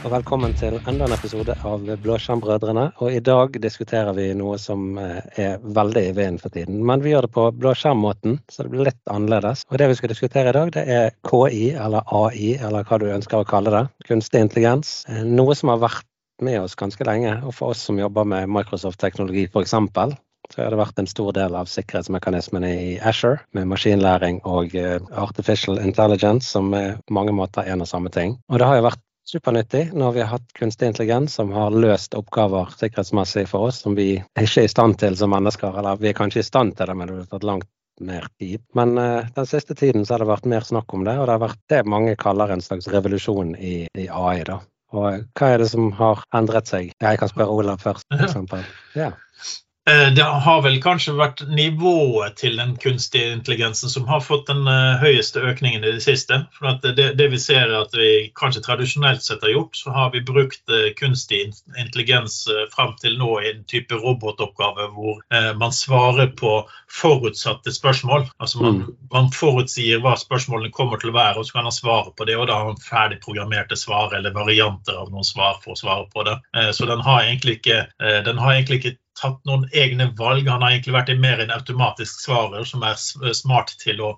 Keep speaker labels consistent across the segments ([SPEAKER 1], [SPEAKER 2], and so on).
[SPEAKER 1] og velkommen til enda en episode av Blåskjermbrødrene. Og i dag diskuterer vi noe som eh, er veldig i vinden for tiden. Men vi gjør det på blåskjermmåten, så det blir litt annerledes. Og det vi skal diskutere i dag, det er KI, eller AI, eller hva du ønsker å kalle det. Kunstig intelligens. Eh, noe som har vært med oss ganske lenge. Og for oss som jobber med Microsoft-teknologi f.eks., så har det vært en stor del av sikkerhetsmekanismene i Asher, med maskinlæring og eh, artificial intelligence, som er på mange måter en og samme ting. Og det har jo vært supernyttig når vi har hatt kunstig intelligens som har løst oppgaver sikkerhetsmessig for oss som vi ikke er i stand til som mennesker. Eller vi er kanskje i stand til det, men det har tatt langt mer tid. Men uh, den siste tiden så har det vært mer snakk om det, og det har vært det mange kaller en slags revolusjon i, i AI. da. Og hva er det som har endret seg? Jeg kan spørre Olav først, f.eks. Ja.
[SPEAKER 2] Eh, det har vel kanskje vært nivået til den kunstige intelligensen som har fått den eh, høyeste økningen i det siste. For det, det, vi ser er at vi kanskje tradisjonelt sett har gjort, så har vi brukt eh, kunstig intelligens fram til nå i en type robotoppgave hvor man svarer på forutsatte spørsmål. Altså man, mm. man forutsier hva spørsmålene kommer til å være, og så kan han svare på det. Og da har han ferdig programmerte svar eller varianter av noen svar for å svare på det. Så den har egentlig ikke, den har egentlig ikke tatt noen egne valg. Han har egentlig vært mer en automatisk svarer som er smart til å,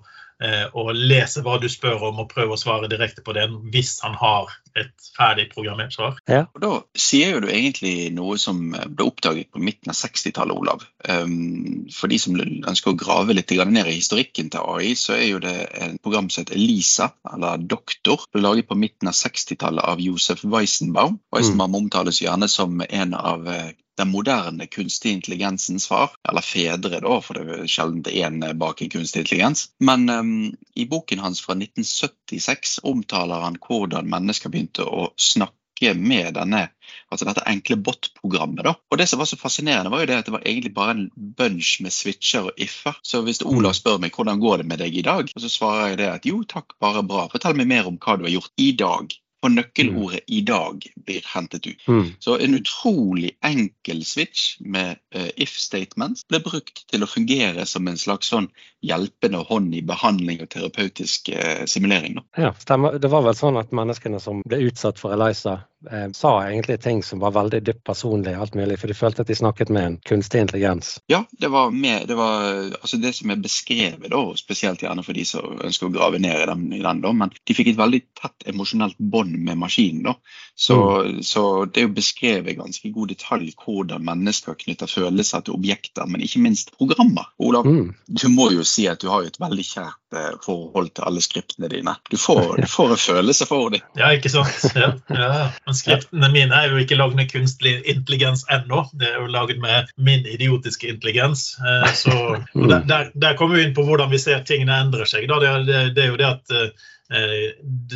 [SPEAKER 2] eh, å, lese hva du spør om og prøve å svare direkte på det hvis han har et ferdig programmert svar.
[SPEAKER 3] Ja. Og Da sier jo du egentlig noe som ble oppdaget på midten av 60-tallet, Olav. Um, for de som ønsker å grave litt ned i historikken til AI, så er jo det en program som heter Elisa, eller Doktor. Ble laget på midten av 60-tallet av Josef Weisenbaum. Weisenbaum mm. omtales gjerne som en av eh, den moderne kunstig intelligensens far, eller fedre, da, for det er sjelden én bak i kunstig intelligens. Men um, i boken hans fra 1976 omtaler han hvordan mennesker begynte å snakke med denne, altså dette enkle bot-programmet. da. Og Det som var så fascinerende, var jo det at det var egentlig bare en bunch med switcher og if-er. Så hvis Olav spør meg hvordan går det med deg i dag, og så svarer jeg det at jo takk, bare bra. Fortell meg mer om hva du har gjort i dag og nøkkelordet mm. 'i dag' blir hentet ut. Mm. Så en utrolig enkel switch med uh, if statements ble brukt til å fungere som en slags sånn hjelpende hånd i behandling og terapeutisk uh, simulering. Da.
[SPEAKER 1] Ja, stemmer. Det var vel sånn at menneskene som ble utsatt for Eliza, eh, sa egentlig ting som var veldig dypt personlige, alt mulig, for de følte at de snakket med en kunstig intelligens.
[SPEAKER 3] Ja, det var, med, det, var altså det som er beskrevet, da, spesielt gjerne for de som ønsker å grave ned i den, i den da, men de fikk et veldig tett emosjonelt bånd med maskinen. da. Så, mm. så, det er jo beskrevet ganske god detalj hvordan mennesker knytter følelser til objekter, men ikke minst programmer. Olav, mm. du må jo si at du har jo et veldig kjært eh, forhold til alle skriptene dine. Du får, du får en følelse for dem.
[SPEAKER 2] Ja, ikke sant. Ja, ja. Men skriftene mine er jo ikke lagd med kunstig intelligens ennå. Det er jo laget med min idiotiske intelligens. Eh, så der, der, der, kommer vi inn på hvordan vi ser tingene endrer seg. Det, det, det, er jo det at Eh,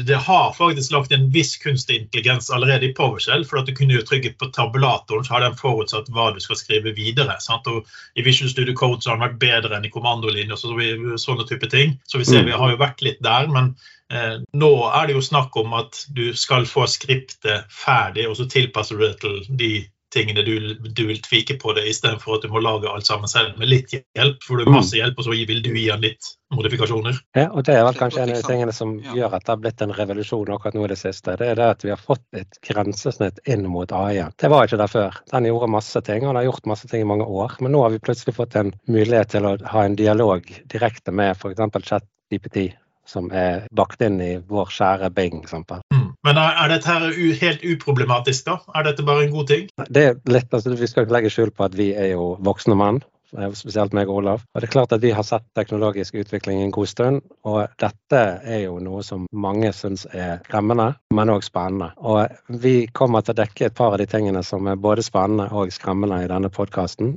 [SPEAKER 2] det har faktisk lagt en viss kunstig intelligens allerede i PowerShell. for at Du kunne jo trykke på tabulatoren, så har den forutsatt hva du skal skrive videre. Sant? Og I Visual Studio Code så har den vært bedre enn i kommandolinje og så, sånne type ting. Så vi ser vi har jo vært litt der. men eh, nå er det jo snakk om at du skal få skriptet ferdig, og så tilpasser du det til de tingene du, du vil tvike på det, istedenfor at du må lage alt sammen selv med litt hjelp. For du har masse hjelp, og så vil du gi den litt modifikasjoner.
[SPEAKER 1] Ja, og Det er vel kanskje en av de tingene som gjør at det har blitt en revolusjon akkurat nå i det siste. Det er det at vi har fått et grensesnitt inn mot AI. Det var ikke der før. Den gjorde masse ting, og den har gjort masse ting i mange år. Men nå har vi plutselig fått en mulighet til å ha en dialog direkte med f.eks. ChatGPT, som er bakt inn i vår kjære Bing. Eksempel.
[SPEAKER 2] Mm. Men er, er dette her helt uproblematisk, da? Er dette bare en god ting?
[SPEAKER 1] Det er litt, altså, Vi skal ikke legge skjul på at vi er jo voksne menn, eh, spesielt meg og Olav. Og det er klart at Vi har sett teknologisk utvikling en god stund, og dette er jo noe som mange syns er skremmende, men òg spennende. Og Vi kommer til å dekke et par av de tingene som er både spennende og skremmende i denne podkasten.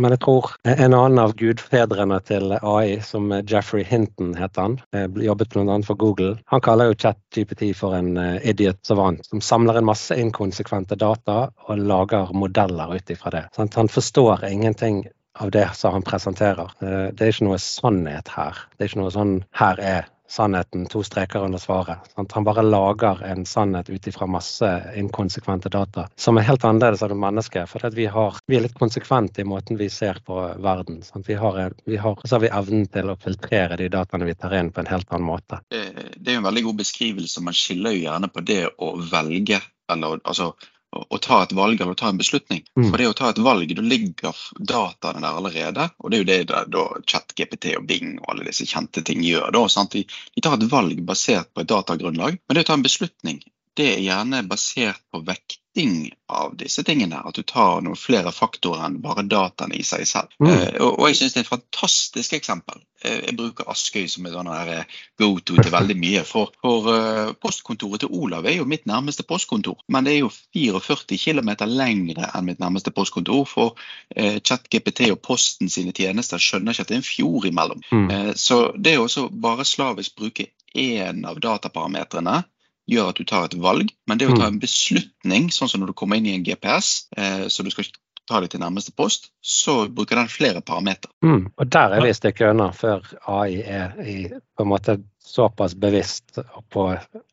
[SPEAKER 1] Men jeg tror en annen av gudfedrene til AI, som Jeffrey Hinton heter han, eh, jobbet bl.a. for Google, han kaller jo ChatGPT for en eh, idiot savant, som samler inn masse inkonsekvente data og lager modeller ut ifra det. Så han forstår ingenting av det som han presenterer. Eh, det er ikke noe sannhet her. Det er ikke noe sånn her er sannheten, to streker under svaret. Sant? Han bare lager en sannhet ut ifra masse inkonsekvente data, som er helt annerledes enn mennesket. For vi, vi, er litt konsekvente i måten vi ser på verden. Vi har, vi har, så har vi evnen til å filtrere de dataene vi tar inn, på en helt annen måte.
[SPEAKER 3] Det, det er en veldig god beskrivelse. Man skiller jo gjerne på det å velge eller altså å, ta et valg eller å ta en beslutning.
[SPEAKER 1] Mm.
[SPEAKER 3] For det å ta et valg, da ligger dataene der allerede. Og det er jo det da, da ChatGPT og Bing og alle disse kjente ting gjør. Da, sant? De, de tar et valg basert på et datagrunnlag. Men det å ta en beslutning, det er gjerne basert på vekting av disse tingene. At du tar noen flere faktorer enn bare dataene i seg selv.
[SPEAKER 1] Mm.
[SPEAKER 3] Uh, og, og jeg syns det er et fantastisk eksempel. Uh, jeg bruker Askøy som en sånn eh, go-to til veldig mye. For, for uh, postkontoret til Olav er jo mitt nærmeste postkontor. Men det er jo 44 km lengre enn mitt nærmeste postkontor. For ChatGPT og Posten sine tjenester skjønner ikke at det er en fjord imellom.
[SPEAKER 1] Mm.
[SPEAKER 3] Så det å også bare slavisk bruke én av dataparametrene gjør at du tar et valg, men det å ta en beslutning, sånn som når du kommer inn i en GPS, eh, så du skal ta deg til nærmeste post, så bruker den flere parametere.
[SPEAKER 1] Mm. Og der er vi et stykke unna før AI er i, på en måte såpass bevisst på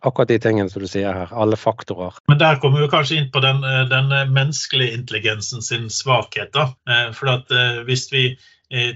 [SPEAKER 1] akkurat de tingene som du sier her. Alle faktorer.
[SPEAKER 2] Men der kommer vi kanskje inn på den, eh, den menneskelige intelligensen sin svakhet. da. Eh, For at eh, hvis vi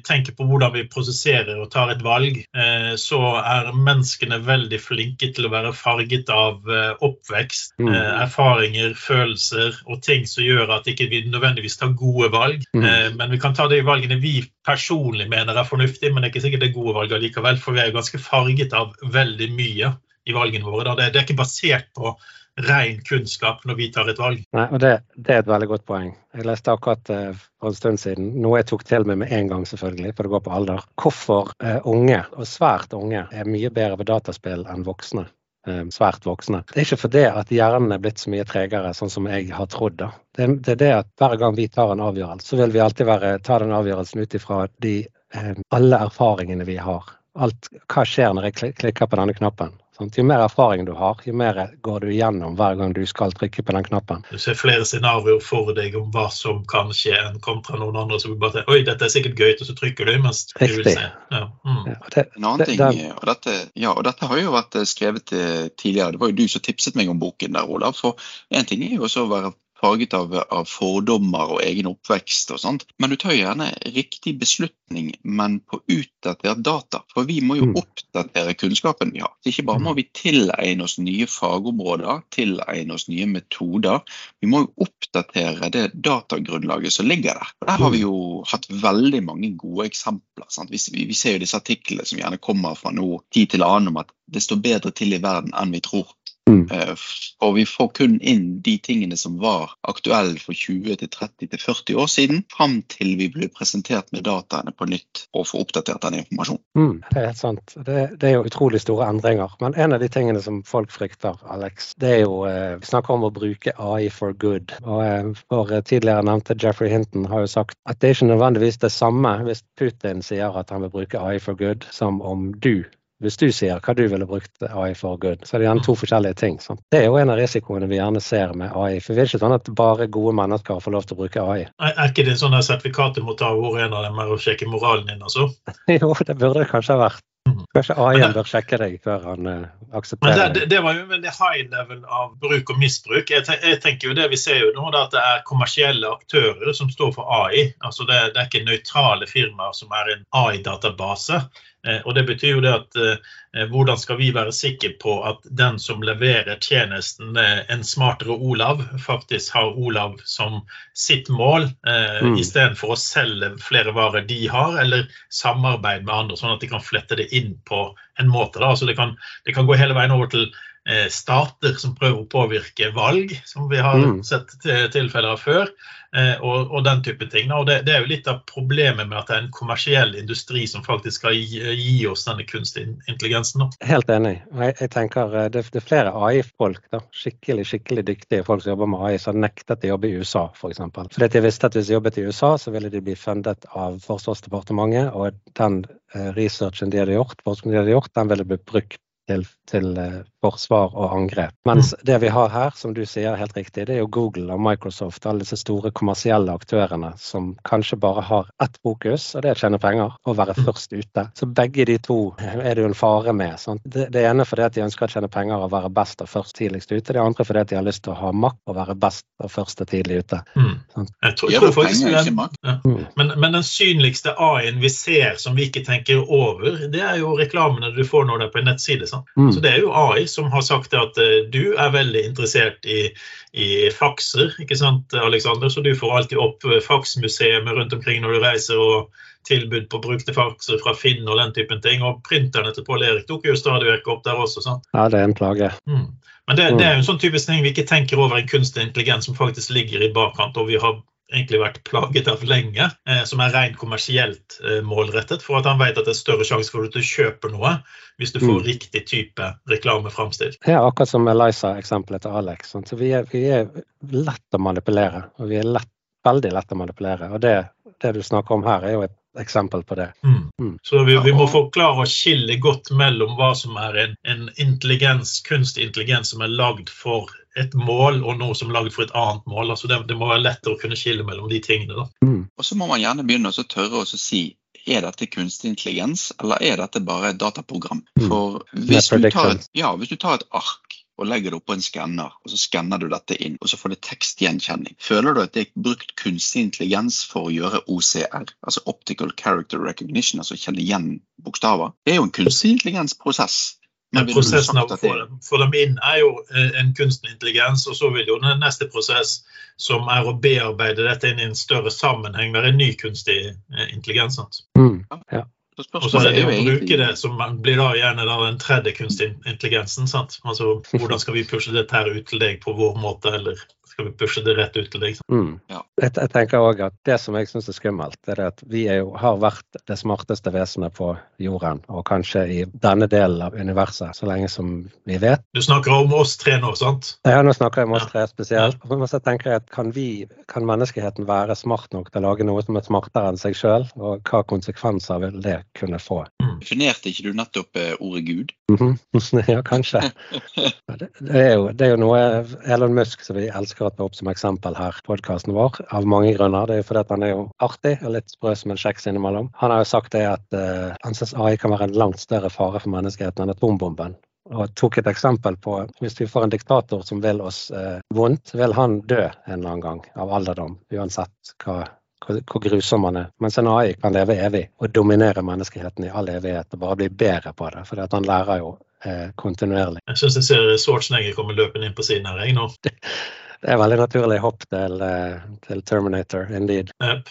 [SPEAKER 2] tenker på hvordan vi prosesserer og tar et valg, eh, så er menneskene veldig flinke til å være farget av eh, oppvekst,
[SPEAKER 1] Mm.
[SPEAKER 2] eh, erfaringer, følelser og ting som gjør at ikke vi nødvendigvis tar gode valg.
[SPEAKER 1] Mm.
[SPEAKER 2] Eh, Men vi kan ta de valgene vi personlig mener er fornuftige, men det er ikke sikkert det er gode valg likevel, for vi er ganske farget av veldig mye i valgene våre. Det er ikke basert på ren kunnskap når vi tar et valg.
[SPEAKER 1] Nei, og det, det er et veldig godt poeng. Jeg leste akkurat eh, for en stund siden, noe jeg tok til meg med en gang, selvfølgelig, for det går på alder, hvorfor eh, unge, og svært unge, er mye bedre ved dataspill enn voksne. Eh, svært voksne. Det er ikke fordi hjernen er blitt så mye tregere, sånn som jeg har trodd. da. Det, er det at hver gang vi tar en avgjørelse, så vil vi alltid være, ta den avgjørelsen ut ifra alle erfaringene vi har. Alt, hva skjer når jeg klikker på denne knappen? Sant? Jo mer erfaring du har, jo mer går du igjennom hver gang du skal trykke på den knappen.
[SPEAKER 2] Du ser flere scenarioer for deg om hva som kan skje, enn kontra noen andre som bare tenker oi, dette er sikkert gøy, og så trykker du. mens du vil se. Ja. Mm.
[SPEAKER 1] Ja, det,
[SPEAKER 3] En annen
[SPEAKER 1] Det-
[SPEAKER 3] ting, eh, og dette, ja, og dette har jo vært eh, skrevet eh, tidligere, det var jo du som tipset meg om boken der, Olav. For en ting er jo også å være farget av, av fordommer og egen oppvekst og sånt, men du tar jo gjerne riktig beslutning, men på utdatert data. For vi må jo
[SPEAKER 1] Mm.
[SPEAKER 3] oppdatere kunnskapen vi har. Så ikke bare må vi tilegne oss nye fagområder, tilegne oss nye metoder, vi må jo oppdatere det datagrunnlaget som ligger der. Der har vi jo hatt veldig mange gode eksempler. Vi vi ser jo disse artiklene som gjerne kommer fra nå tid til annen om at det står bedre til i verden enn vi tror.
[SPEAKER 1] Mm.
[SPEAKER 3] Eh, Og vi får kun inn de tingene som var aktuelle for 20-30-40 år siden, fram til vi blir presentert med dataene på nytt og får oppdatert den informasjonen.
[SPEAKER 1] Mm, det er helt sant. Det, det er jo utrolig store endringer. Men en av de tingene som folk frykter, Alex, det er jo eh, Vi snakker om å bruke AI for good. Og eh, vår tidligere nevnte Jeffrey Hinton har jo sagt at det er ikke nødvendigvis det samme hvis Putin sier at han vil bruke AI for good, som om du hvis du sier hva du ville brukt AI for good, så er det gjerne to forskjellige ting. Sant? Det er jo en av risikoene vi gjerne ser med AI. For vi er ikke sånn at bare gode mennesker får lov til å bruke AI.
[SPEAKER 2] Er er ikke det sånn at sertifikatet må ta hvor en av dem er å sjekke moralen din, altså?
[SPEAKER 1] Jo, det burde det kanskje ha vært.
[SPEAKER 2] Mhm.
[SPEAKER 1] Kanskje AI-en
[SPEAKER 2] det-
[SPEAKER 1] bør sjekke deg før han uh,
[SPEAKER 2] Men det, det, det var jo en veldig high level av bruk og misbruk. Jeg, te, jeg tenker jo det Vi ser jo nå da at det er kommersielle aktører som står for AI. altså Det, det er ikke nøytrale firmaer som er en AI-database. Eh, og Det betyr jo det at eh, hvordan skal vi være sikre på at den som leverer tjenesten, eh, en smartere Olav, faktisk har Olav som sitt mål, eh,
[SPEAKER 1] Mm.
[SPEAKER 2] istedenfor å selge flere varer de har, eller samarbeide med andre, sånn at de kan flette det inn på en måte. Da. Altså det, kan, det kan gå hele veien over til eh, stater som prøver å påvirke valg, som vi har
[SPEAKER 1] Mm.
[SPEAKER 2] sett tilfeller av før, eh, og, og den type ting. Og det, det er jo litt av problemet med at det er en kommersiell industri som faktisk skal gi, gi oss denne kunstige intelligensen.
[SPEAKER 1] Helt enig. Jeg, jeg tenker eh, det, det er flere AI-folk, skikkelig skikkelig dyktige folk som jobber med AI, som nektet å jobbe i USA, f.eks. Fordi de visste at hvis de jobbet i USA, så ville de bli fundet av Forsvarsdepartementet, og den eh, researchen de hadde gjort, forskningen de hadde gjort, den ville blitt brukt til, til eh, forsvar og angrep. Mens det vi har her, som du sier helt riktig, det er jo Google og Microsoft, alle disse store kommersielle aktørene som kanskje bare har ett fokus, og det er å tjene penger og være først ute. Så begge de to er det jo en fare med. Sant? Det, det ene fordi at de ønsker å tjene penger og være best og først tidligst ute. Det andre fordi at de har lyst til å ha makt og være best og først og tidlig ute.
[SPEAKER 2] Mm.
[SPEAKER 1] Sant.
[SPEAKER 2] Jeg tror, jeg tror faktisk
[SPEAKER 3] den.
[SPEAKER 2] Ja.
[SPEAKER 1] Mm.
[SPEAKER 2] Men, men den synligste AI-en vi ser som vi ikke tenker over, det er jo reklamene du får når du er på en nettside. Mm. Så Det er jo AI som har sagt at uh, du er veldig interessert i, i fakser, ikke sant, Alexander? så du får alltid opp faksmuseet rundt omkring når du reiser. og tilbud på brukte fakser fra Finn og den typen ting. Og printerne til Pål Erik dukker jo stadig vekk opp der også. sant?
[SPEAKER 1] Ja, det er en plage. Mm.
[SPEAKER 2] Men det, det, er jo en sånn typisk ting vi ikke tenker over en kunstig intelligens som faktisk ligger i bakkant, og vi har egentlig vært plaget av lenge, eh, som er rent kommersielt eh, målrettet, for at han vet at det er større sjanse for at du kjøper noe hvis du får mm. riktig type reklame framstilt.
[SPEAKER 1] Ja, akkurat som Eliza-eksempelet til Alex. Så vi er, vi er, lett å manipulere, og vi er lett, veldig lett å manipulere. Og det, det du snakker om her, er jo et eksempel på det.
[SPEAKER 2] Mm. Mm. Så vi, vi, må forklare å skille godt mellom hva som er en, en intelligens, kunstig intelligens som er lagd for et mål og noe som er laget for et annet mål. Altså det, det, må være lettere å kunne skille mellom de tingene.
[SPEAKER 3] Mm. Og så må man gjerne begynne å tørre å si er dette kunstig intelligens, eller er dette bare et dataprogram? Mm. For hvis du, tar et, ja, hvis du tar et ark og legger det oppå en skanner, og så skanner du dette inn, og så får det tekstgjenkjenning. Føler du at det er brukt kunstig intelligens for å gjøre OCR, altså Optical Character Recognition, altså kjenne igjen bokstaver? Det er jo en kunstig intelligensprosess.
[SPEAKER 2] Men prosessen av å få dem, få dem, inn er jo eh, en kunstig intelligens. Og så vil jo den neste prosess, som er å bearbeide dette inn i en større sammenheng, være en ny kunstig eh, intelligens. Mm, ja. Og så er det å bruke det som blir da gjerne da den tredje kunstige intelligensen. sant? Altså, Hvordan skal vi pushe dette her ut til deg på vår måte, eller skal vi pushe det rett ut til deg. Mm.
[SPEAKER 1] Ja. Jeg, jeg, tenker også at Det som jeg syns er skummelt, er at vi er jo, har vært det smarteste vesenet på jorden, og kanskje i denne delen av universet, så lenge som vi vet.
[SPEAKER 2] Du snakker om oss tre nå, sant?
[SPEAKER 1] Ja, nå snakker jeg om oss tre spesielt. Ja. Men så tenker jeg at kan, vi, kan menneskeheten være smart nok til å lage noe som er smartere enn seg sjøl, og hva konsekvenser vil det kunne få?
[SPEAKER 3] Mm. Definerte ikke du nettopp eh, ordet Gud?
[SPEAKER 1] Mm -hmm. ja, kanskje. det, det, er jo, det er jo noe Elon Musk som vi elsker akkurat opp som eksempel her, podkasten vår, av mange grunner. Det er jo fordi han er jo artig og litt sprø som en kjeks innimellom. Han har jo sagt det at uh, han syns AI kan være en langt større fare for menneskeheten enn atombomben. Og tok et eksempel på hvis vi får en diktator som vil oss eh, vondt, vil han dø en eller annen gang av alderdom, uansett hva, hvor, hvor grusom han er. Mens en AI kan leve evig og dominere menneskeheten i all evighet og bare bli bedre på det. For han lærer jo eh, kontinuerlig.
[SPEAKER 2] Jeg syns jeg ser Schwarzenegger komme løpende inn på siden her, jeg nå.
[SPEAKER 1] Det er veldig naturlig hopp til, eh, til Terminator, indeed. Yep.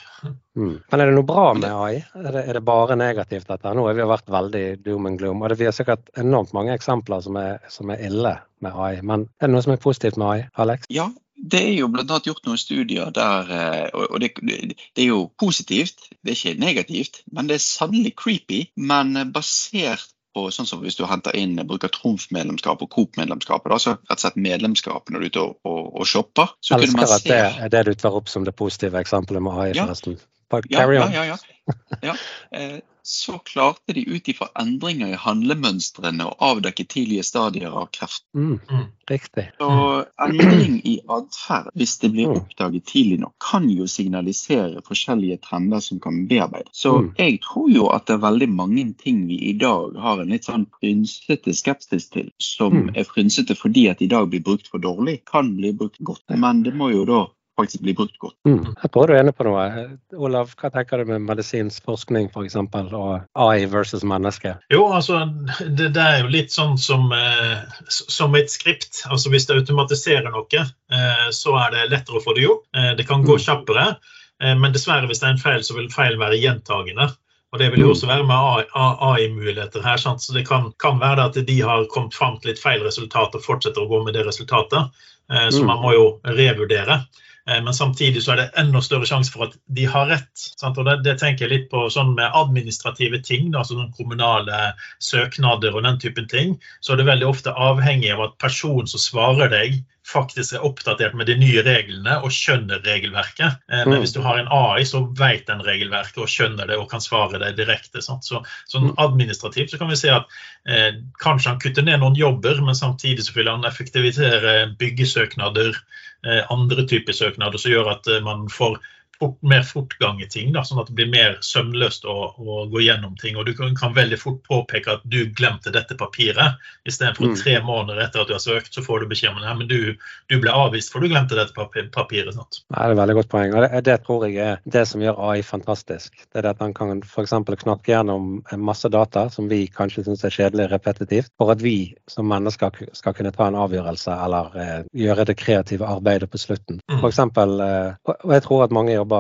[SPEAKER 1] Mm. Men er det noe bra med AI? Er det, er det bare negativt dette? Nå har vi vært veldig doom and gloom, og det blir sikkert enormt mange eksempler som er, som er ille med AI. Men er det noe som er positivt med AI, Alex?
[SPEAKER 3] Ja, det er jo bl.a. gjort noen studier der eh, Og det, det, er jo positivt, det er ikke negativt, men det er sannelig creepy. Men basert på sånn som hvis du henter inn, bruker Trumf-medlemskap og Coop-medlemskap, altså rett og slett medlemskap når du er ute og, og, og shopper.
[SPEAKER 1] Så Elsker at det er det du tar opp som det positive eksempelet med AI, forresten.
[SPEAKER 3] Ja. Ja, ja, ja. ja. Så klarte de ut ifra endringer i handlemønstrene å avdekke tidlige stadier av kreft. Mm,
[SPEAKER 1] mm. riktig.
[SPEAKER 3] Så endring i atferd, hvis det blir oppdaget tidlig nok, kan jo signalisere forskjellige trender som kan bearbeides. Så mm. jeg tror jo at det er veldig mange ting vi i dag har en litt sånn frynsete skepsis til, som mm. er frynsete fordi at i dag blir brukt for dårlig, kan bli brukt godt. Men det må jo da faktisk blir brukt godt.
[SPEAKER 1] Mm. Jeg tror du er enig på noe. Olav, hva tenker du med medisinsk forskning f.eks. og AI versus menneske?
[SPEAKER 2] Jo, altså det, det, er jo litt sånn som, eh, som et skript. Altså Hvis det automatiserer noe, eh, så er det lettere å få det gjort. Eh, det kan gå mm. kjappere. Eh, men dessverre, hvis det er en feil, så vil feil være gjentagende. Og Det vil jo mm. også være med AI-muligheter her. Sant? så Det kan, kan være at de har kommet fram til litt feil resultat og fortsetter å gå med det resultatet. Eh, så mm. man må jo revurdere. Eh, men samtidig så er det enda større sjanse for at de har rett. Sant? Og det, det, tenker jeg litt på sånn med administrative ting, da, sånn kommunale søknader og den typen ting. Så er det veldig ofte avhengig av at personen som svarer deg, faktisk er oppdatert med de nye reglene og skjønner regelverket. Eh, men mm. hvis du har en AI, så vet den regelverket og skjønner det og kan svare deg direkte. Sant? Så sånn administrativt så kan vi se at eh, kanskje han kutter ned noen jobber, men samtidig så vil han effektivisere byggesøknader, eh, andre typer søknader, som gjør at eh, man får fort, mer fortgang i ting, da, sånn at det blir mer sømløst å, å gå gjennom ting. Og du kan, kan, veldig fort påpeke at du glemte dette papiret. Istedenfor mm. tre måneder etter at du har søkt, så får du beskjed om det. Men du, du ble avvist for du glemte dette papiret. Sant?
[SPEAKER 1] Ja, det er et veldig godt poeng. og det, det, tror jeg er det som gjør AI fantastisk. Det er det at han kan f.eks. knakke gjennom masse data som vi kanskje syns er kjedelig repetitivt, for at vi som mennesker skal kunne ta en avgjørelse eller eh, gjøre det kreative arbeidet på slutten. Mm. For eksempel, eh, og jeg tror at mange jobber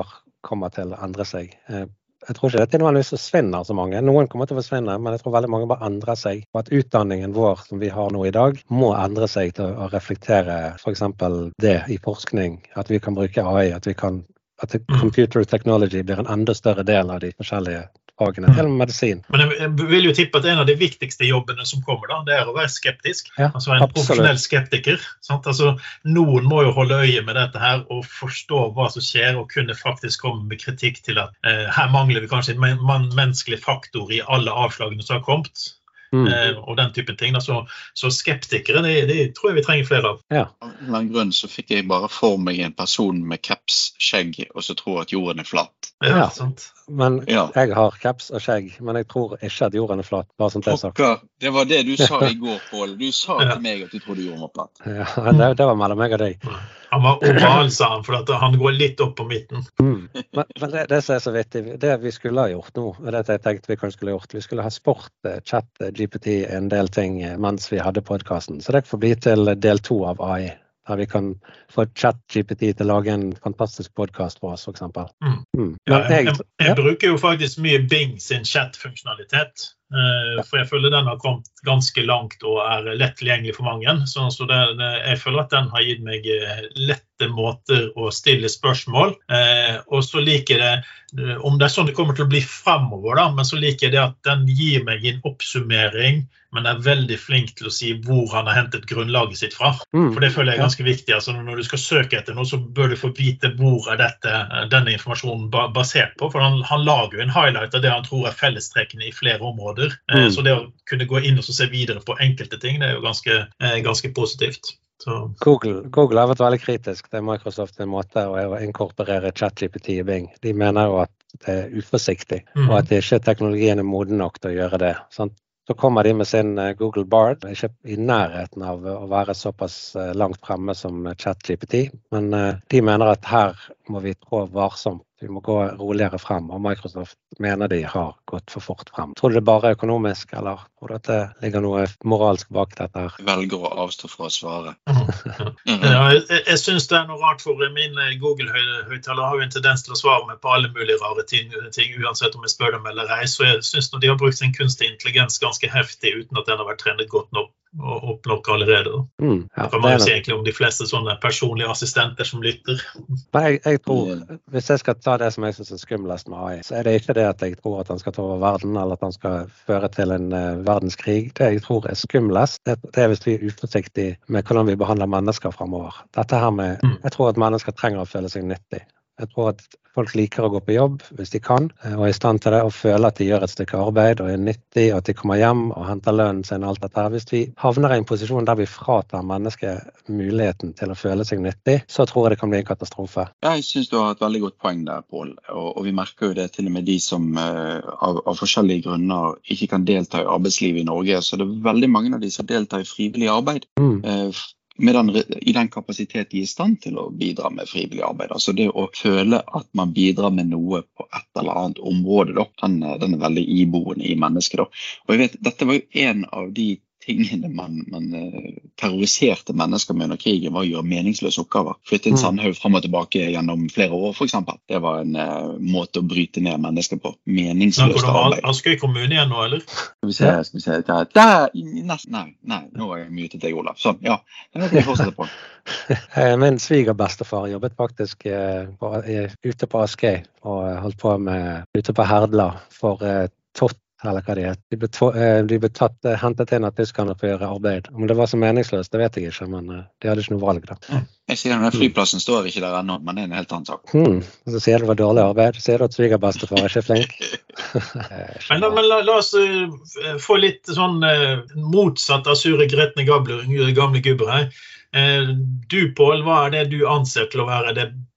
[SPEAKER 1] kommer til å endre seg. Eh, jeg tror ikke dette nødvendigvis forsvinner så mange. Noen kommer til å forsvinne, men jeg tror veldig mange bare endrer seg. Og at utdanningen vår som vi har nå i dag, må endre seg til å reflektere f.eks. det i forskning. At vi kan bruke AI. At, vi kan, at computer technology blir en enda større del av de forskjellige fagene, til og med medisin.
[SPEAKER 2] Men jeg vil jo tippe at en av de viktigste jobbene som kommer, da, det er å være skeptisk.
[SPEAKER 1] Ja,
[SPEAKER 2] altså en profesjonell skeptiker. Altså, noen må jo holde øye med dette her og forstå hva som skjer, og kunne faktisk komme med kritikk til at eh, her mangler vi kanskje en menneskelig faktor i alle avslagene som har kommet. Mm. Eh, og den typen ting. Så, så skeptikere det, det, tror jeg vi trenger flere av.
[SPEAKER 1] Ja.
[SPEAKER 3] Av en eller annen grunn så fikk jeg bare for meg en person med kaps, skjegg og så tror at jorden er flat.
[SPEAKER 2] Ja, sant.
[SPEAKER 1] Men ja. jeg har kaps og skjegg, men jeg tror ikke at jorden er flat. bare som
[SPEAKER 3] det, det var det du sa i går, Pål. Du sa ja. til meg at du trodde jorden var flat.
[SPEAKER 1] Ja, det, det var mellom meg og deg.
[SPEAKER 2] Han var oval, sa han, for han går litt opp på midten.
[SPEAKER 1] Mm. Men, men det, det, som er så vittig, det vi skulle ha gjort nå, og det jeg tenkte vi kanskje skulle ha gjort, vi skulle ha sport, eh, chat, eh, GPT, en del ting eh, mens vi hadde podkasten. Så det får bli til del to av AI der vi kan få ChatGPT til å lage en fantastisk podkast for oss, f.eks.
[SPEAKER 2] Mm. Mm. Ja, jeg, jeg, jeg, bruker jo faktisk mye Bing sin chat-funksjonalitet. Uh, for jeg føler den har kommet ganske langt og er lett tilgjengelig for mange. Så, så det, det, jeg føler at den har gitt meg eh, lette måter å stille spørsmål. Eh, og så liker jeg det, om det er sånn det kommer til å bli fremover, da, men så liker jeg det at den gir meg en oppsummering men er veldig flink til å si hvor han har hentet grunnlaget sitt fra. Mm. For det føler jeg er ganske viktig. Altså, når du skal søke etter noe, så bør du få vite hvor er dette, denne informasjonen basert på. For han, han, lager jo en highlight av det han tror er fellestrekkene i flere områder. Eh, mm. Så det å kunne gå inn og se videre på enkelte ting, det er jo ganske, eh, ganske positivt.
[SPEAKER 1] Google, Google, har vært veldig kritisk til Microsoft sin måte å inkorporere ChatGPT i Bing. De mener jo at det er uforsiktig, mm. og at ikke teknologien er moden nok til å gjøre det. Sant? Så kommer de med sin eh, Google Bard. Ikke i nærheten av å være såpass eh, langt fremme som ChatGPT, men eh, de mener at her må vi trå varsomt vi må gå roligere frem, og Microsoft mener de har gått for fort frem. Tror du det bare er økonomisk, eller tror du at det ligger noe moralsk bak dette?
[SPEAKER 3] her? velger å avstå fra å svare.
[SPEAKER 2] ja, jeg jeg syns det er noe rart, for min Google-høyttaler har jo en tendens til å svare meg på alle mulige rare ting, ting uansett om jeg spør dem eller ei. Så jeg syns de har brukt sin kunstig intelligens ganske heftig uten at den har vært trenet godt nok og opplokke allerede.
[SPEAKER 1] Mm,
[SPEAKER 2] ja, kan man jo si egentlig om de fleste sånne personlige assistenter som lytter.
[SPEAKER 1] Jeg, jeg tror, Hvis jeg skal ta det som jeg syns er skumlest med AI, så er det ikke det at jeg tror at han skal ta over verden, eller at han skal føre til en uh, verdenskrig. Det jeg tror er skumlest, det, det er hvis vi er uforsiktige med hvordan vi behandler mennesker framover. Dette her med, mm. Jeg tror at mennesker trenger å føle seg nyttig. Jeg tror at folk liker å gå på jobb hvis de kan, eh, og er i stand til det, og føler at de gjør et stykke arbeid og er nyttig, og at de kommer hjem og henter lønnen sin. alt dette. Hvis vi havner i en posisjon der vi fratar mennesket muligheten til å føle seg nyttig, så tror jeg det kan bli en katastrofe.
[SPEAKER 3] Ja, jeg syns du har et veldig godt poeng der, Pål. Og, og, vi merker jo det til og med de som uh, av, av, forskjellige grunner ikke kan delta i arbeidslivet i Norge. Så det er veldig mange av de som deltar i frivillig arbeid. Mm. Den, i den kapasitet de er i stand til å bidra med frivillig arbeid. Altså det å føle at man bidrar med noe på et eller annet område, da, den, den er veldig iboende i mennesket. Da. Og jeg vet, Dette var jo en av de tingene man, man uh, terroriserte mennesker med under krigen, var å gjøre meningsløse oppgaver. Flytte en mm. sandhaug fram og tilbake gjennom flere år, f.eks. Det var en uh, måte å bryte ned mennesker på. Meningsløst arbeid.
[SPEAKER 2] Askøy kommune igjen nå, eller?
[SPEAKER 3] Skal vi se, skal vi se. Der, der, nei, nei, nå er jeg mutet deg, Olav. Sånn, ja. Det kan vi fortsette på.
[SPEAKER 1] Eh, min svigerbestefar jobbet faktisk uh, på, ute på Askøy og holdt på med ute på Herdla for Tott eller hva de het. De ble, eh, de ble tatt, eh, hentet inn av tyskerne for å gjøre arbeid. Om det var så meningsløst, det vet jeg ikke, men eh, de hadde ikke noe valg. da.
[SPEAKER 3] Jeg sier den Flyplassen står ikke der ennå, men det er en helt annen sak.
[SPEAKER 1] Mm. Så sier du det var dårlig arbeid. Sier du at svigerbestefar er ikke flink?
[SPEAKER 2] men, la, men la, la, oss uh, få litt sånn uh, motsatt av sure, gretne gamle, gamle gubber her. Uh, du, Pål, hva er det du anser til å være det beste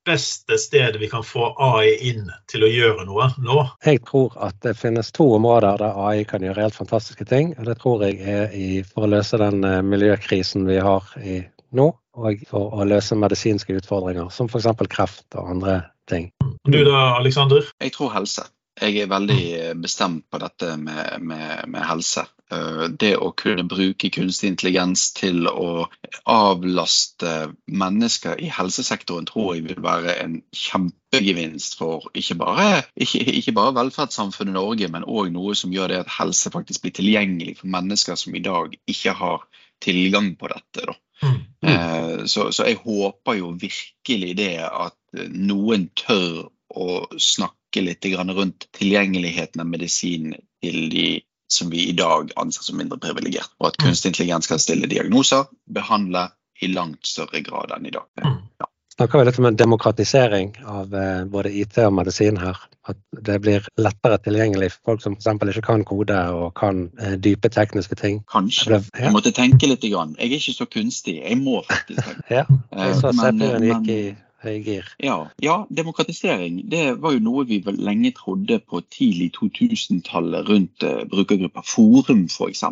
[SPEAKER 2] stedet vi kan få AI inn til å gjøre noe nå?
[SPEAKER 1] Jeg tror at det finnes to områder der AI kan gjøre helt fantastiske ting. og Det tror jeg er i, for å løse den eh, miljøkrisen vi har i nå, og for å løse medisinske utfordringer, som f.eks. kreft og andre ting.
[SPEAKER 2] Du da, Aleksander?
[SPEAKER 3] Jeg tror helse. Jeg er veldig bestemt på dette med, med, med helse. Eh, det å kunne bruke kunstig intelligens til å avlaste mennesker i helsesektoren tror jeg vil være en kjempegevinst for ikke bare, ikke, ikke bare velferdssamfunnet Norge, men òg noe som gjør det at helse faktisk blir tilgjengelig for mennesker som i dag ikke har tilgang på dette. Da. Mm. Mm. Så, så jeg håper jo virkelig det at noen tør å snakke litt rundt tilgjengeligheten av medisin til de som vi i dag anser som mindre privilegert. Og at kunstig intelligens kan stille diagnoser, behandle i langt større grad enn i dag.
[SPEAKER 1] Mm. Ja. Snakker vi litt om en demokratisering av eh, både IT og medisin her. At det blir lettere tilgjengelig for folk som f.eks. ikke kan kode og kan eh, dype tekniske ting.
[SPEAKER 3] Kanskje. Ble, ja. Jeg måtte tenke litt. Grann. Jeg er ikke så kunstig. Jeg må faktisk tenke.
[SPEAKER 1] ja, jeg så men, CPU-en gikk i høygir.
[SPEAKER 3] Ja, ja, demokratisering det var jo noe vi lenge trodde på tidlig 2000-tallet rundt uh, brukergrupper. Forum f.eks.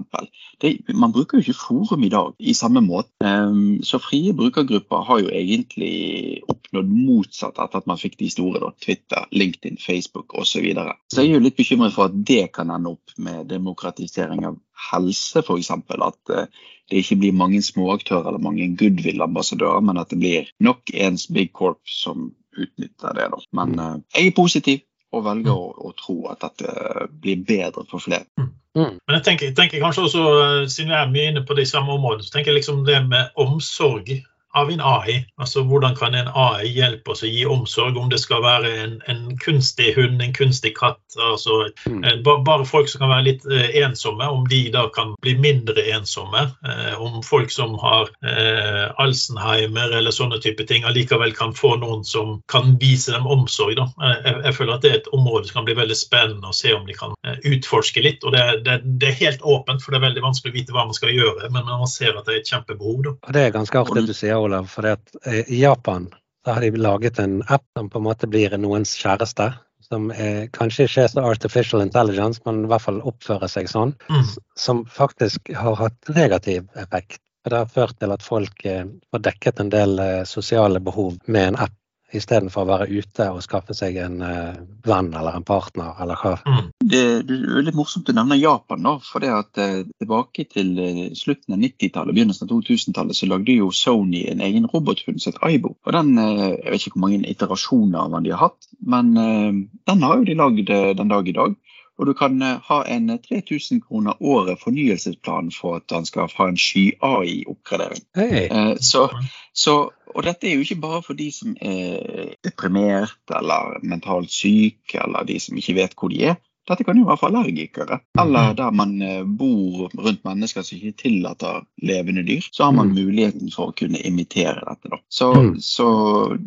[SPEAKER 3] Man bruker jo ikke forum i dag i samme måte. Um, så frie brukergrupper har jo egentlig oppnådd motsatt etter at man fikk de store. Da, Twitter, LinkedIn, Facebook osv. Så, videre. så jeg er jo litt bekymret for at det kan ende opp med demokratisering av helse, f.eks. At uh, det ikke blir mange småaktører eller mange goodwill-ambassadører, men at det blir nok ens big corp som utnytter det. Da. Men uh, jeg er positiv og velger å, å, tro at dette blir bedre for flere.
[SPEAKER 2] Mm. mm. Men jeg tenker, tenker, kanskje også, eh, Siden vi er mye inne på de samme områdene, så tenker jeg liksom det med omsorg av en AI. Altså Hvordan kan en AI hjelpe oss å gi omsorg, om det skal være en, en kunstig hund, en kunstig katt. altså mm. Bare folk som kan være litt eh, ensomme, om de da kan bli mindre ensomme. Eh, om folk som har eh, Alzheimer eller sånne type ting, allikevel kan få noen som kan vise dem omsorg. da. Eh, jeg, jeg, føler at det er et område som kan bli veldig spennende å se om de kan utforske litt. og det, det, det, er helt åpent, for det er veldig vanskelig å vite hva man skal gjøre, men man ser at det er et kjempebehov. da.
[SPEAKER 1] Det er ganske artig du sier Olav. For eh, i Japan har de laget en app som på en måte blir noens kjæreste. Som er, kanskje ikke er så artificial intelligence, men i hvert fall oppfører seg sånn. Mm. Som faktisk har hatt negativ effekt. Det har ført til at folk eh, får dekket en del eh, sosiale behov med en app istedenfor å være ute og skaffe seg en uh, venn eller en partner, eller hva. Mm.
[SPEAKER 3] Det, det, er veldig morsomt du nevner Japan, da. For det at uh, tilbake til uh, slutten av 90-tallet, begynnelsen av 2000-tallet, så lagde jo Sony en egen robothund som het Aibo. Og den, Jeg vet ikke hvor mange iterasjoner av den de har hatt, men den har jo de lagd den dag i dag. Og du kan ha en 3000 kroner året fornyelsesplan for at han skal ha en sky-AI-oppgradering.
[SPEAKER 1] Hey.
[SPEAKER 3] Så, så og dette er jo ikke bare for de som er deprimert eller mentalt syke, eller de som ikke vet hvor de er. Dette kan jo være for allergikere, eller mhm. der man eh, bor rundt mennesker som ikke tillater levende dyr. Så har man mhm. muligheten for å kunne imitere dette. Da. Så, mm. så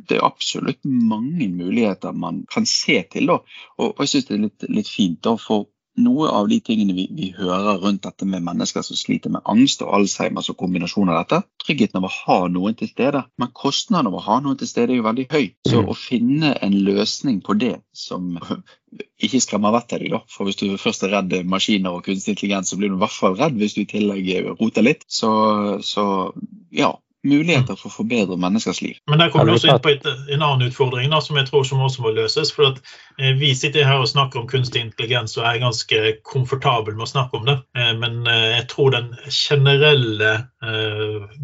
[SPEAKER 3] det er absolutt mange muligheter man kan se til. Da. Og, og jeg syns det er litt, litt fint, da, for noe av de tingene vi, vi, hører rundt dette med mennesker som sliter med angst og Alzheimer og kombinasjon av dette, tryggheten av å ha noen til stede. Men kostnaden av å ha noen til stede er jo veldig høy. Så mm. å finne en løsning på det som ikke skremmer vettet av deg, da. For hvis du først er redd maskiner og kunstig intelligens, så blir du i hvert fall redd hvis du i tillegg roter litt. Så, så ja, muligheter for å forbedre menneskers liv.
[SPEAKER 2] Men der kommer vi også inn på et, en annen utfordring da, som jeg tror som også må løses. for at eh, Vi sitter her og snakker om kunstig intelligens og er ganske komfortabel med å snakke om det. Eh, men eh, jeg tror den generelle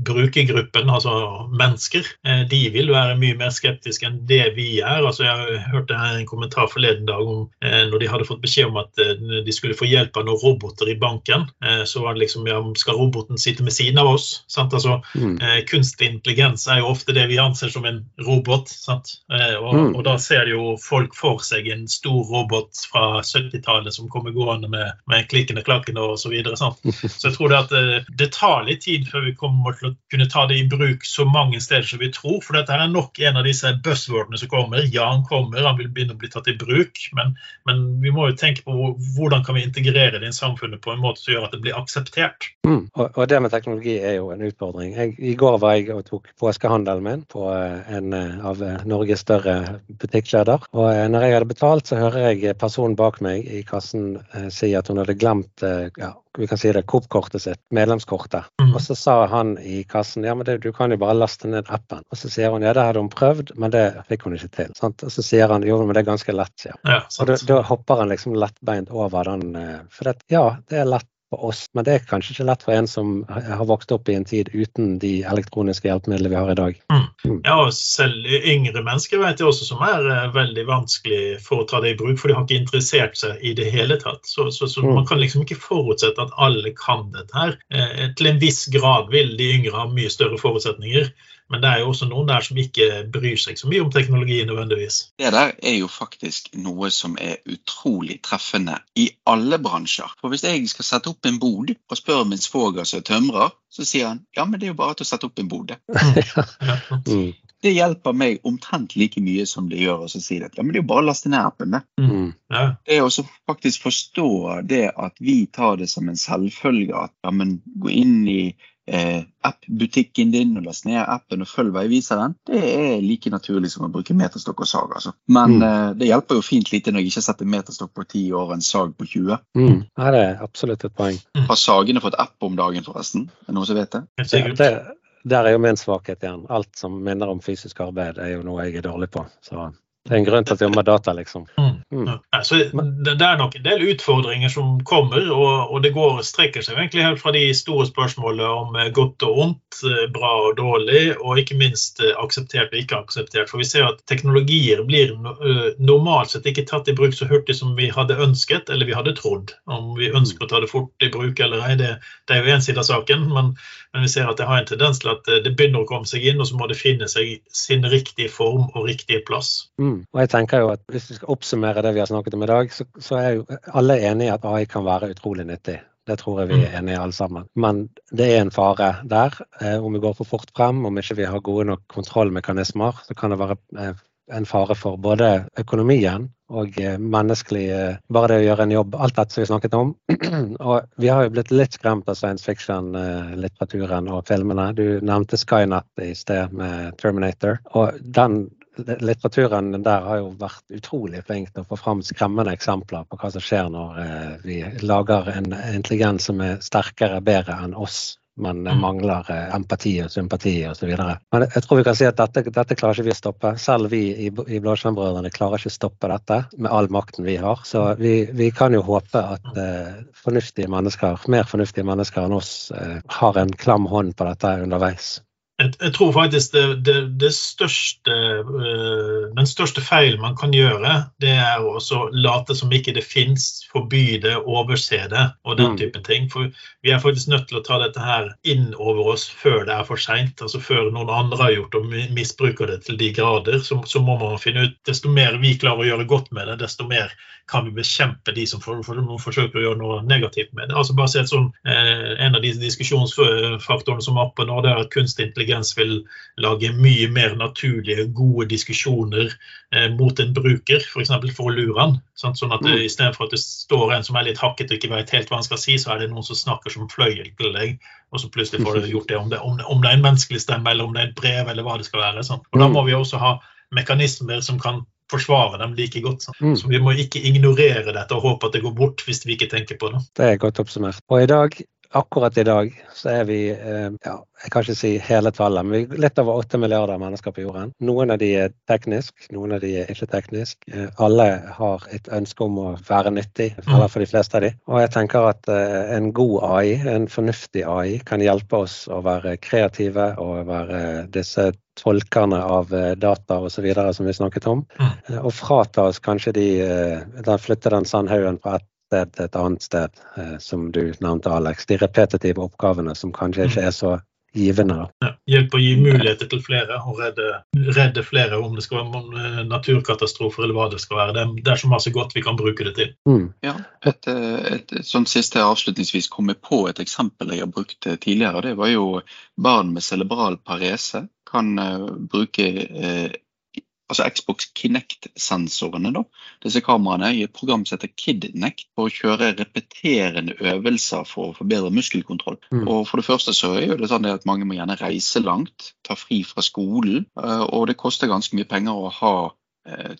[SPEAKER 2] brukergruppen, altså mennesker, eh, de vil være mye mer skeptiske enn det vi er. Altså, jeg hørte en kommentar forleden dag om eh, når de hadde fått beskjed om at de skulle få hjelp av noen roboter i banken. så var det liksom ja, skal roboten sitte med siden av oss? Sant? Altså, mm kunstig intelligens er jo ofte det vi anser som en robot. Eh, og, mm. og, da ser jo folk for seg en stor robot fra 70-tallet som kommer gående med, med klikkende klakkende osv. Så, videre, så jeg tror det at det, eh, det tar litt tid før vi kommer til å kunne ta det i bruk så mange steder som vi tror. For dette er nok en av disse buzzwordene som kommer. Ja, han kommer, han vil begynne å bli tatt i bruk. Men, men vi må jo tenke på hvordan kan vi integrere det i samfunnet på en måte som gjør at det blir akseptert.
[SPEAKER 1] Mm. Og, og, det med teknologi er jo en utfordring. Jeg, I går var jeg og tok påskehandelen min på eh, en eh, av eh, Norges større butikkjeder. Og når jeg hadde betalt, så hører jeg personen bak meg i kassen si at hun hadde glemt ja, vi kan si det, Coop-kortet sitt, medlemskortet. Mm. Og så sa han i kassen ja, men det, du kan jo bare laste ned appen. Og så sier hun ja, det hadde hun prøvd, men det fikk hun ikke til. Sant? Og så sier han jo, men det er ganske lett, sier ja, Og da, da, hopper han liksom lettbeint over den. Eh, for det, ja, det er lett for oss, men det er kanskje ikke lett for en som har vokst opp i en tid uten de elektroniske hjelpemidlene vi har i dag.
[SPEAKER 2] Mm. mm. Ja, og selv yngre mennesker vet jeg også som er eh, veldig vanskelig for å ta det i bruk, for de har ikke interessert seg i det hele tatt. Så, så, så mm. man kan liksom ikke forutsette at alle kan dette her. Eh, til en viss grad vil de yngre ha mye større forutsetninger. Men det er jo også noen der som ikke bryr seg så mye om teknologi nødvendigvis.
[SPEAKER 3] Det der er jo faktisk noe som er utrolig treffende i alle bransjer. For hvis jeg skal sette opp en bod og spør min svoger som er tømrer, så sier han ja, men det er jo bare til å sette opp en bod. Mm. Det hjelper meg omtrent like mye som det gjør å si det. Ja, men det er jo bare å laste ned appen. Det. Mm. det er å faktisk forstå det at vi tar det som en selvfølge at ja, men gå inn i eh, app-butikken din og laste ned appen og følg veiviseren, det er like naturlig som å bruke meterstokk og sag. Altså. Men mm. eh, det hjelper jo fint lite når jeg ikke setter meterstokk på 10 år og en sag på 20.
[SPEAKER 1] Mm. Det er absolutt et poeng.
[SPEAKER 3] Mm. Har sagene fått app om dagen, forresten? Er det noen som vet det?
[SPEAKER 1] Ja, det der er jo min svakhet igjen. Alt som minner om fysisk arbeid, er jo noe jeg er dårlig på. Så det er en grunn til at jeg jobber med data, liksom. Mm.
[SPEAKER 2] Mm. Ja, det, er nok en del utfordringer som kommer, og, og, det går strekker seg egentlig helt fra de store spørsmålene om eh, godt og ondt, eh, bra og dårlig, og ikke minst eh, akseptert og ikke akseptert. For vi ser at teknologier blir normalt sett ikke tatt i bruk så hurtig som vi hadde ønsket eller vi hadde trodd. Om vi ønsker å ta det fort i bruk eller ei, det, det, er jo én side av saken. Men, men, vi ser at det har en tendens til at det begynner å komme seg inn, og så må det finne seg sin riktige form og riktige plass.
[SPEAKER 1] Mm. Mm. Og jeg tenker jo at Hvis vi skal oppsummere det vi har snakket om i dag, så, så er jo alle enige at AI kan være utrolig nyttig. Det tror jeg vi er mm. enige alle sammen. Men det er en fare der. Eh, om vi går for fort frem, om ikke vi har gode nok kontrollmekanismer, så kan det være eh, en fare for både økonomien og eh, menneskelig Bare det å gjøre en jobb. Alt dette som vi snakket om. og vi har jo blitt litt skremt av science fiction-litteraturen og filmene. Du nevnte Skynet i sted med Terminator. Og den litteraturen der har jo vært utrolig flink til å få fram skremmende eksempler på hva som skjer når eh, vi lager en intelligens som er sterkere, bedre enn oss, men mm. mangler eh, empati og sympati osv. Men jeg tror vi kan si at dette, dette klarer ikke vi å stoppe. Selv vi i, i Blåskjermbrødrene klarer ikke å stoppe dette med all makten vi har. Så vi, vi kan jo håpe at eh, fornuftige mennesker, mer fornuftige mennesker enn oss eh, har en klam hånd på dette underveis
[SPEAKER 2] jeg, tror faktisk det, det, det største, uh, den største feilen man kan gjøre, det er å late som ikke det fins, forby det, overse det og den mm. typen ting. For vi er faktisk nødt til å ta dette her inn over oss før det er for seint. Altså før noen andre har gjort og misbruker det til de grader. Så, så, må man finne ut Desto mer vi klarer å gjøre godt med det, desto mer kan vi bekjempe de som for, for, forsøker å gjøre noe negativt med det. Altså bare se sånn, uh, En av de diskusjonsfaktorene som er oppe nå, det er at kunstig intelligens intelligens vil lage mye mer naturlige, gode diskusjoner eh, mot en bruker, f.eks. For, for å lure han. Sant? Sånn at mm. Istedenfor at det står en som er litt hakket og ikke vet helt hva han skal si, så er det noen som snakker som fløyel til deg, og så plutselig får du gjort det om, det om, det om, det er en menneskelig stemme eller om det er et brev eller hva det skal være. Sant? Og Da mm. må vi også ha mekanismer som kan forsvare dem like godt. Mm. Så vi må ikke ignorere dette og håpe at det går bort hvis vi ikke tenker på det.
[SPEAKER 1] Det er godt oppsummert. Og i dag akkurat i dag så er vi eh, ja, jeg kan ikke si hele tallet, men vi er litt over 8 milliarder mennesker på jorden. Noen av de er teknisk, noen av de er ikke teknisk. Eh, alle har et ønske om å være nyttig, eller for de fleste av de. Og jeg tenker at eh, en god AI, en fornuftig AI, kan hjelpe oss å være kreative og være disse tolkerne av data osv. som vi snakket om. Mm. Og frata oss kanskje de Flytte den sandhaugen fra et sted til et annet sted, eh, som du nevnte, Alex. De repetitive oppgavene som kanskje ikke er så givende.
[SPEAKER 2] Ja, hjelpe å gi muligheter til flere og redde, redde flere om det skal være om, eh, naturkatastrofer eller hva det skal være. Det, er- det er så masse godt vi kan bruke det til.
[SPEAKER 1] Mm.
[SPEAKER 3] Ja, et, et, et sånn siste avslutningsvis kommer på et eksempel jeg har brukt eh, tidligere. Det var jo barn med cerebral parese kan uh, bruke i- altså Xbox Kinect-sensorene, da, disse kameraene, i et program som heter KidNect, for å kjøre repeterende øvelser for å forbedre muskelkontroll.
[SPEAKER 1] Mm.
[SPEAKER 3] Og For det første så er jo det sånn at mange må gjerne reise langt, ta fri fra skolen, eh, og det koster ganske mye penger å ha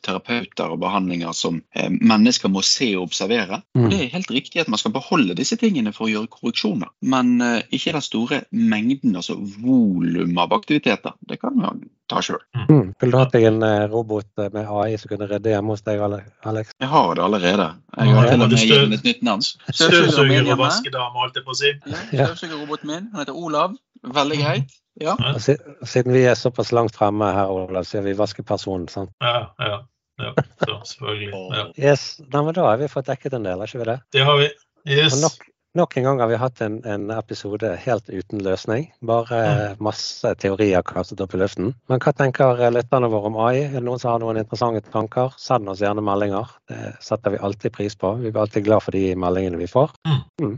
[SPEAKER 3] terapeuter og behandlinger som eh, mennesker må se og observere.
[SPEAKER 1] Mm.
[SPEAKER 3] Og Det er helt riktig at man skal beholde disse tingene for å gjøre korreksjoner, men eh, ikke den store mengden, altså volum av aktiviteter. Det kan man ta sjøl.
[SPEAKER 1] Mm. Du hatt deg en eh, robot eh, med AI som kunne redde hjemme hos deg, Alex?
[SPEAKER 3] Jeg har det allerede. Jeg har til og
[SPEAKER 2] det
[SPEAKER 3] med gitt den et nytt navn.
[SPEAKER 2] Støvsuger og vaskedame, holdt jeg på å si.
[SPEAKER 3] Støvsugerroboten min. Han heter Olav. Veldig greit. Ja.
[SPEAKER 1] Og Siden vi er såpass langt fremme her, Olav, så er vi vaskepersonen. sant?
[SPEAKER 2] Ja, ja, ja. Så selvfølgelig. Ja.
[SPEAKER 1] Yes. Nei, men Da har vi fått dekket en del, har ikke vi det?
[SPEAKER 2] Det har vi. Yes.
[SPEAKER 1] Og nok, nok en gang har vi hatt en, en episode helt uten løsning. Bare eh, masse teorier kastet opp i luften. Men hva tenker lytterne våre om AI? Er det noen som har noen interessante tanker? Send oss gjerne meldinger. Det setter vi alltid pris på. Vi blir alltid glad for de meldingene vi får.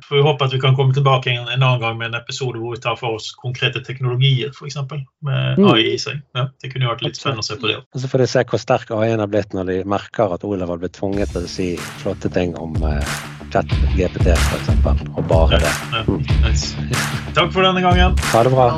[SPEAKER 2] Får vi håpe at vi kan komme tilbake en, en annen gang med en episode hvor vi tar for oss konkrete teknologier, f.eks. Med
[SPEAKER 1] Mm.
[SPEAKER 2] AI i seg. Ja, det kunne jo vært litt spennende å se på det.
[SPEAKER 1] Og så får de se hvor sterk AI-en har blitt når de merker at Olav har blitt tvunget til å si flotte ting om eh, chat-GPT f.eks. Og bare det.
[SPEAKER 2] Ja, nice. Takk for denne gangen.
[SPEAKER 1] Ha det bra.